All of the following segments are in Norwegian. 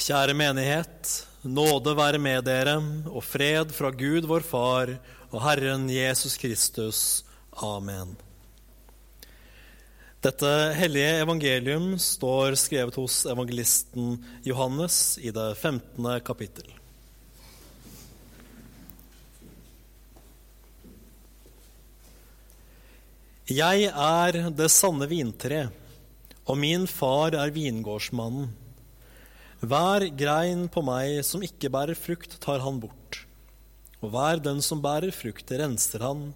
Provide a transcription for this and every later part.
Kjære menighet, nåde være med dere og fred fra Gud vår Far og Herren Jesus Kristus. Amen. Dette hellige evangelium står skrevet hos evangelisten Johannes i det 15. kapittel. Jeg er det sanne vintre, og min far er vingårdsmannen. Hver grein på meg som ikke bærer frukt, tar han bort. Og hver den som bærer frukt, renser han,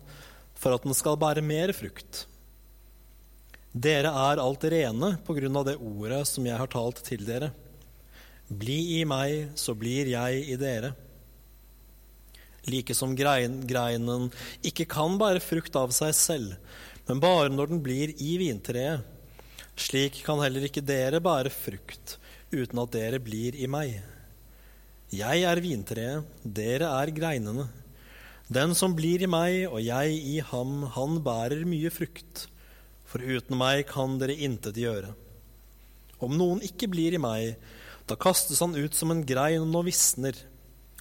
for at den skal bære mer frukt. Dere er alt rene på grunn av det ordet som jeg har talt til dere. Bli i meg, så blir jeg i dere. Like som grein, greinen ikke kan bære frukt av seg selv, men bare når den blir i vintreet. Slik kan heller ikke dere bære frukt uten at dere blir i meg. Jeg er vintreet, dere er greinene. Den som blir i meg og jeg i ham, han bærer mye frukt. For uten meg kan dere intet gjøre. Om noen ikke blir i meg, da kastes han ut som en grein og visner.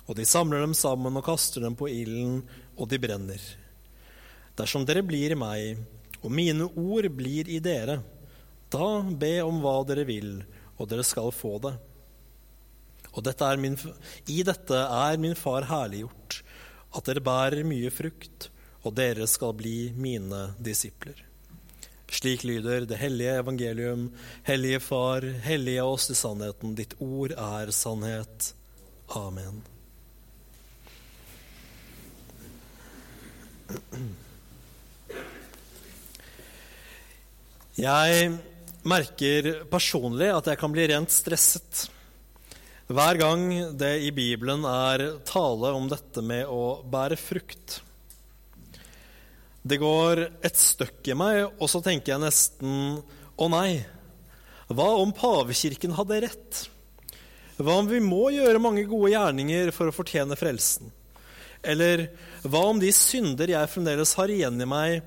Og de samler dem sammen og kaster dem på ilden, og de brenner. Dersom dere blir i meg, og mine ord blir i dere, da be om hva dere vil, og dere skal få det. Og dette min, i dette er min far herliggjort, at dere bærer mye frukt, og dere skal bli mine disipler. Slik lyder det hellige evangelium. Hellige Far, hellige oss i sannheten. Ditt ord er sannhet. Amen. Jeg merker personlig at jeg kan bli rent stresset hver gang det i Bibelen er tale om dette med å bære frukt. Det går et støkk i meg, og så tenker jeg nesten å nei, hva om pavekirken hadde rett? Hva om vi må gjøre mange gode gjerninger for å fortjene frelsen? Eller hva om de synder jeg fremdeles har igjen i meg,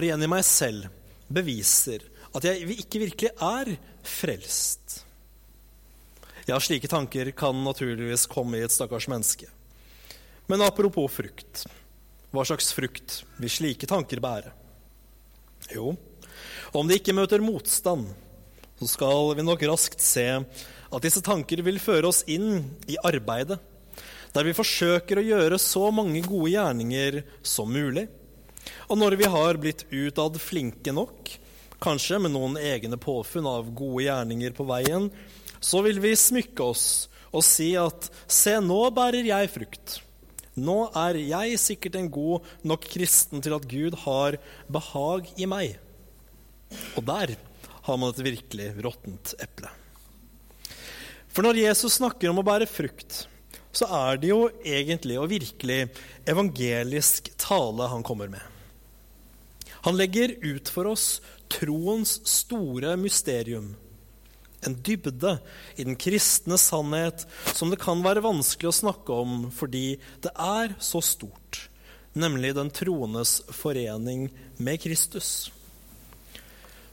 igjen i meg selv, beviser at jeg ikke virkelig er frelst. Ja, slike tanker kan naturligvis komme i et stakkars menneske. Men apropos frukt. Hva slags frukt vil slike tanker bære? Jo, om de ikke møter motstand, så skal vi nok raskt se at disse tanker vil føre oss inn i arbeidet, der vi forsøker å gjøre så mange gode gjerninger som mulig. Og når vi har blitt utad flinke nok, kanskje med noen egne påfunn av gode gjerninger på veien, så vil vi smykke oss og si at se, nå bærer jeg frukt. Nå er jeg sikkert en god nok kristen til at Gud har behag i meg. Og der har man et virkelig råttent eple. For når Jesus snakker om å bære frukt, så er det jo egentlig og virkelig evangelisk tale han kommer med. Han legger ut for oss troens store mysterium. En dybde i den kristne sannhet som det kan være vanskelig å snakke om fordi det er så stort, nemlig den troendes forening med Kristus.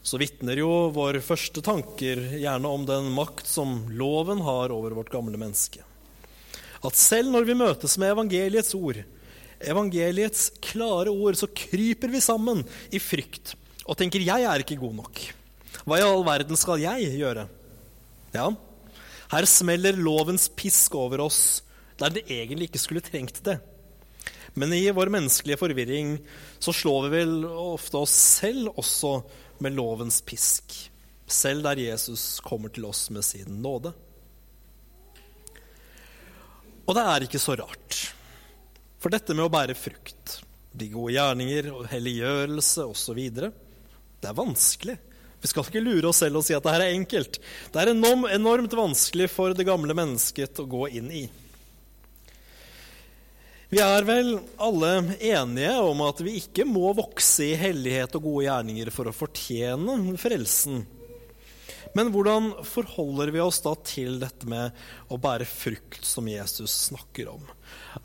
Så vitner jo våre første tanker gjerne om den makt som loven har over vårt gamle menneske. At selv når vi møtes med evangeliets ord, evangeliets klare ord, så kryper vi sammen i frykt og tenker 'jeg er ikke god nok'. Hva i all verden skal jeg gjøre? Ja, her smeller lovens pisk over oss der det egentlig ikke skulle trengt det. Men i vår menneskelige forvirring så slår vi vel ofte oss selv også med lovens pisk. Selv der Jesus kommer til oss med sin nåde. Og det er ikke så rart. For dette med å bære frukt, de gode gjerninger, helliggjørelse osv. Det er vanskelig. Vi skal ikke lure oss selv og si at dette er enkelt. Det er enormt vanskelig for det gamle mennesket å gå inn i. Vi er vel alle enige om at vi ikke må vokse i hellighet og gode gjerninger for å fortjene frelsen. Men hvordan forholder vi oss da til dette med å bære frukt, som Jesus snakker om?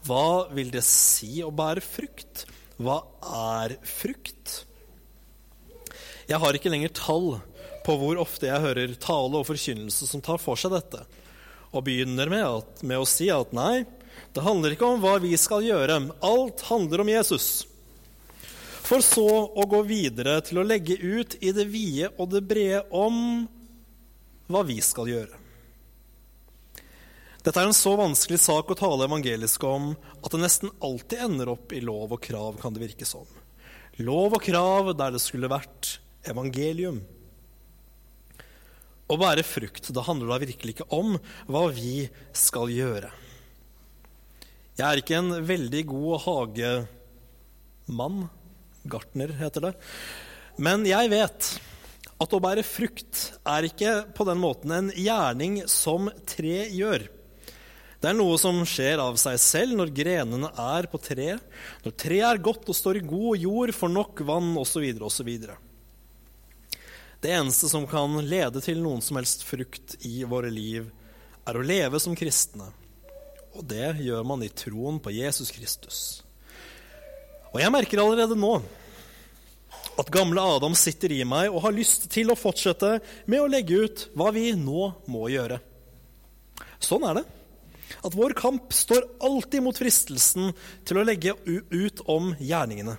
Hva vil det si å bære frukt? Hva er frukt? Jeg har ikke lenger tall på hvor ofte jeg hører tale og forkynnelse som tar for seg dette, og begynner med, at, med å si at nei, det handler ikke om hva vi skal gjøre, alt handler om Jesus. For så å gå videre til å legge ut i det vide og det brede om hva vi skal gjøre. Dette er en så vanskelig sak å tale evangelisk om at det nesten alltid ender opp i lov og krav, kan det virke som. Lov og krav der det skulle vært evangelium. Å bære frukt, da handler det virkelig ikke om hva vi skal gjøre. Jeg er ikke en veldig god hagemann. Gartner, heter det. Men jeg vet at å bære frukt er ikke på den måten en gjerning som tre gjør. Det er noe som skjer av seg selv når grenene er på treet, når treet er godt og står i god jord, får nok vann osv. osv. Det eneste som kan lede til noen som helst frukt i våre liv, er å leve som kristne. Og det gjør man i troen på Jesus Kristus. Og jeg merker allerede nå at gamle Adam sitter i meg og har lyst til å fortsette med å legge ut hva vi nå må gjøre. Sånn er det. At vår kamp står alltid mot fristelsen til å legge ut om gjerningene.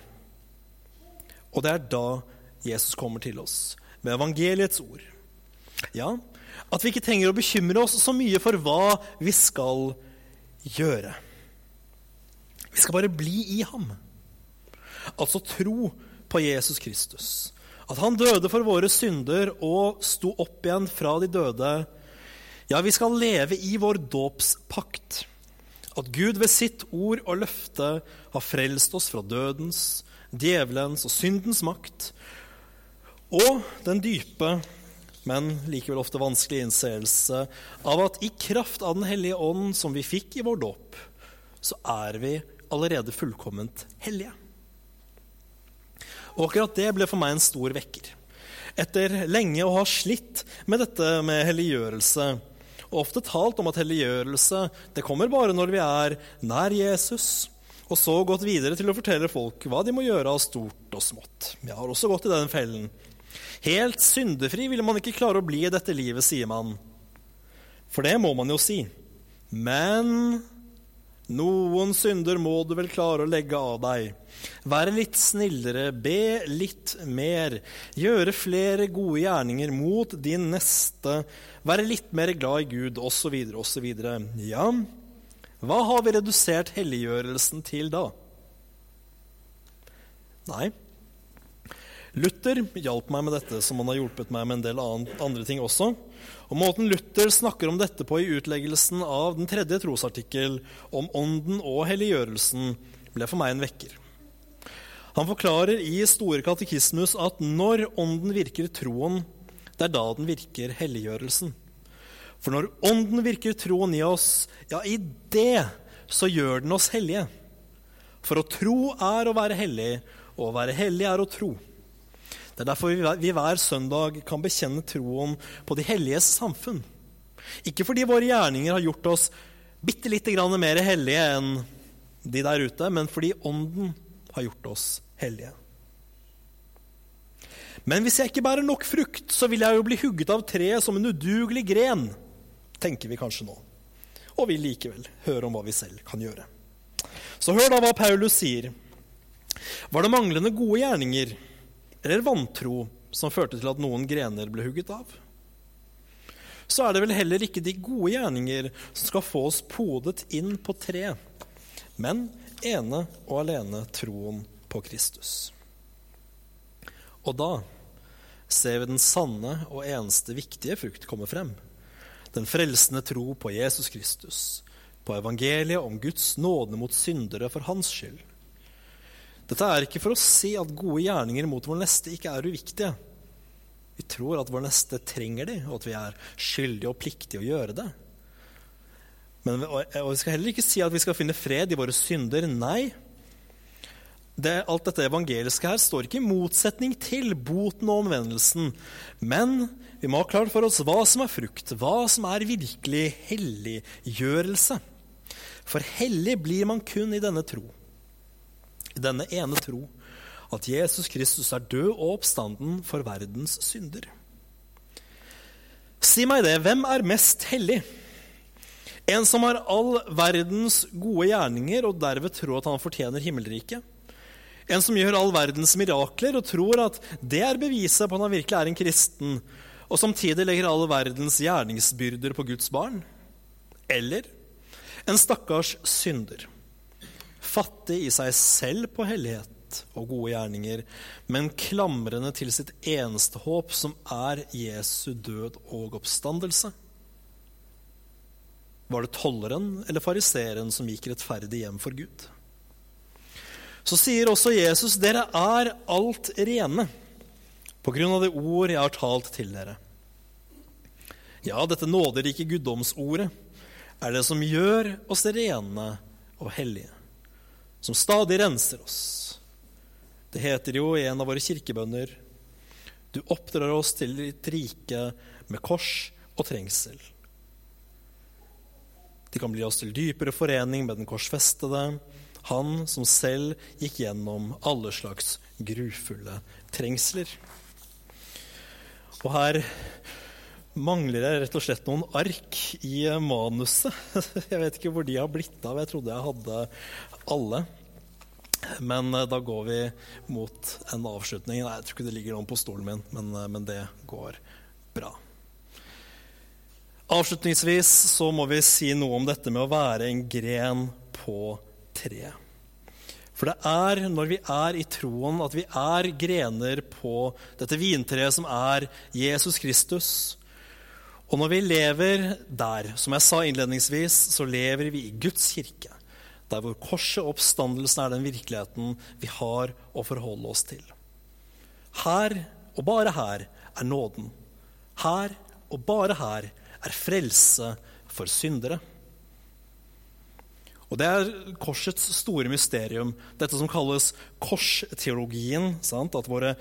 Og det er da Jesus kommer til oss, med evangeliets ord. Ja, at vi ikke trenger å bekymre oss så mye for hva vi skal gjøre. Vi skal bare bli i ham. Altså tro på Jesus Kristus. At han døde for våre synder og sto opp igjen fra de døde. Ja, vi skal leve i vår dåpspakt. At Gud ved sitt ord og løfte har frelst oss fra dødens, djevelens og syndens makt, og den dype, men likevel ofte vanskelige innseelse av at i kraft av Den hellige ånd som vi fikk i vår dåp, så er vi allerede fullkomment hellige. Og akkurat det ble for meg en stor vekker. Etter lenge å ha slitt med dette med helliggjørelse, og ofte talt om at helliggjørelse det kommer bare når vi er nær Jesus, og så gått videre til å fortelle folk hva de må gjøre av stort og smått. Jeg har også gått i den fellen. Helt syndefri vil man ikke klare å bli i dette livet, sier man. For det må man jo si. Men noen synder må du vel klare å legge av deg. Være litt snillere, be litt mer, gjøre flere gode gjerninger mot din neste, være litt mer glad i Gud, osv., osv. Ja, hva har vi redusert helliggjørelsen til da? Nei. Luther hjalp meg med dette, som han har hjulpet meg med en del andre ting også. Og Måten Luther snakker om dette på i utleggelsen av den tredje trosartikkel om ånden og helliggjørelsen, ble for meg en vekker. Han forklarer i Store katekismus at når ånden virker troen, det er da den virker helliggjørelsen. For når ånden virker troen i oss, ja, i det så gjør den oss hellige. For å tro er å være hellig, og å være hellig er å tro. Det er derfor vi hver søndag kan bekjenne troen på de helliges samfunn. Ikke fordi våre gjerninger har gjort oss bitte lite grann mer hellige enn de der ute, men fordi Ånden har gjort oss hellige. Men hvis jeg ikke bærer nok frukt, så vil jeg jo bli hugget av treet som en udugelig gren, tenker vi kanskje nå. Og vil likevel høre om hva vi selv kan gjøre. Så hør da hva Paulus sier. Var det manglende gode gjerninger eller vantro som førte til at noen grener ble hugget av. Så er det vel heller ikke de gode gjerninger som skal få oss podet inn på tre, men ene og alene troen på Kristus. Og da ser vi den sanne og eneste viktige frukt komme frem. Den frelsende tro på Jesus Kristus, på evangeliet om Guds nåde mot syndere for hans skyld dette er ikke for å si at gode gjerninger mot vår neste ikke er uviktige. Vi tror at vår neste trenger de, og at vi er skyldige og pliktige å gjøre det. Men, og Vi skal heller ikke si at vi skal finne fred i våre synder. Nei. Det, alt dette evangeliske her står ikke i motsetning til boten og omvendelsen. Men vi må ha klart for oss hva som er frukt, hva som er virkelig helliggjørelse. For hellig blir man kun i denne tro denne ene tro at Jesus Kristus er død og oppstanden for verdens synder. Si meg det, hvem er mest hellig? En som har all verdens gode gjerninger og derved tror at han fortjener himmelriket? En som gjør all verdens mirakler og tror at det er beviset på at han virkelig er en kristen, og samtidig legger all verdens gjerningsbyrder på Guds barn? Eller en stakkars synder, fattig i seg selv på hellighet og gode gjerninger, men klamrende til sitt eneste håp, som er Jesu død og oppstandelse? Var det tolleren eller fariseeren som gikk rettferdig hjem for Gud? Så sier også Jesus, dere er alt rene på grunn av det ord jeg har talt til dere. Ja, dette nåderike guddomsordet er det som gjør oss rene og hellige, som stadig renser oss. Det heter jo i en av våre kirkebønner Du oppdrar oss til ditt rike med kors og trengsel. De kan bli oss til dypere forening med den korsfestede, han som selv gikk gjennom alle slags grufulle trengsler. Og her mangler jeg rett og slett noen ark i manuset. Jeg vet ikke hvor de har blitt av. Jeg trodde jeg hadde alle. Men eh, da går vi mot en avslutning. Nei, jeg tror ikke det ligger noen på stolen min, men, eh, men det går bra. Avslutningsvis så må vi si noe om dette med å være en gren på treet. For det er når vi er i troen, at vi er grener på dette vintreet som er Jesus Kristus. Og når vi lever der, som jeg sa innledningsvis, så lever vi i Guds kirke. Der hvor korset og oppstandelsen er den virkeligheten vi har å forholde oss til. Her, og bare her, er nåden. Her, og bare her, er frelse for syndere. Og Det er korsets store mysterium, dette som kalles korsteologien. Sant? At våre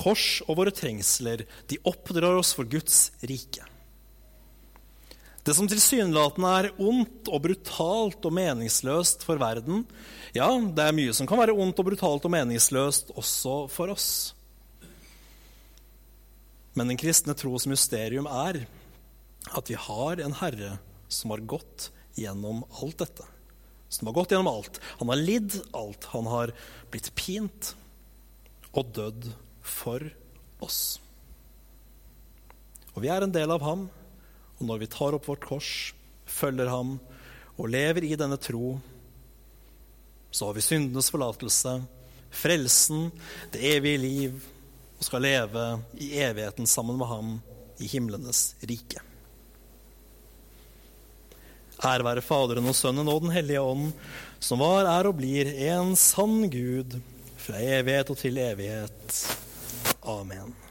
kors og våre trengsler de oppdrar oss for Guds rike. Det som tilsynelatende er ondt og brutalt og meningsløst for verden, ja, det er mye som kan være ondt og brutalt og meningsløst også for oss. Men den kristne tros mysterium er at vi har en Herre som har gått gjennom alt dette som har gått gjennom alt. Han har lidd alt. Han har blitt pint og dødd for oss. Og vi er en del av ham, og når vi tar opp vårt kors, følger ham og lever i denne tro, så har vi syndenes forlatelse, frelsen, det evige liv, og skal leve i evigheten sammen med ham i himlenes rike. Ære være Faderen og Sønnen og Den hellige ånd, som var, er og blir en sann Gud fra evighet og til evighet. Amen.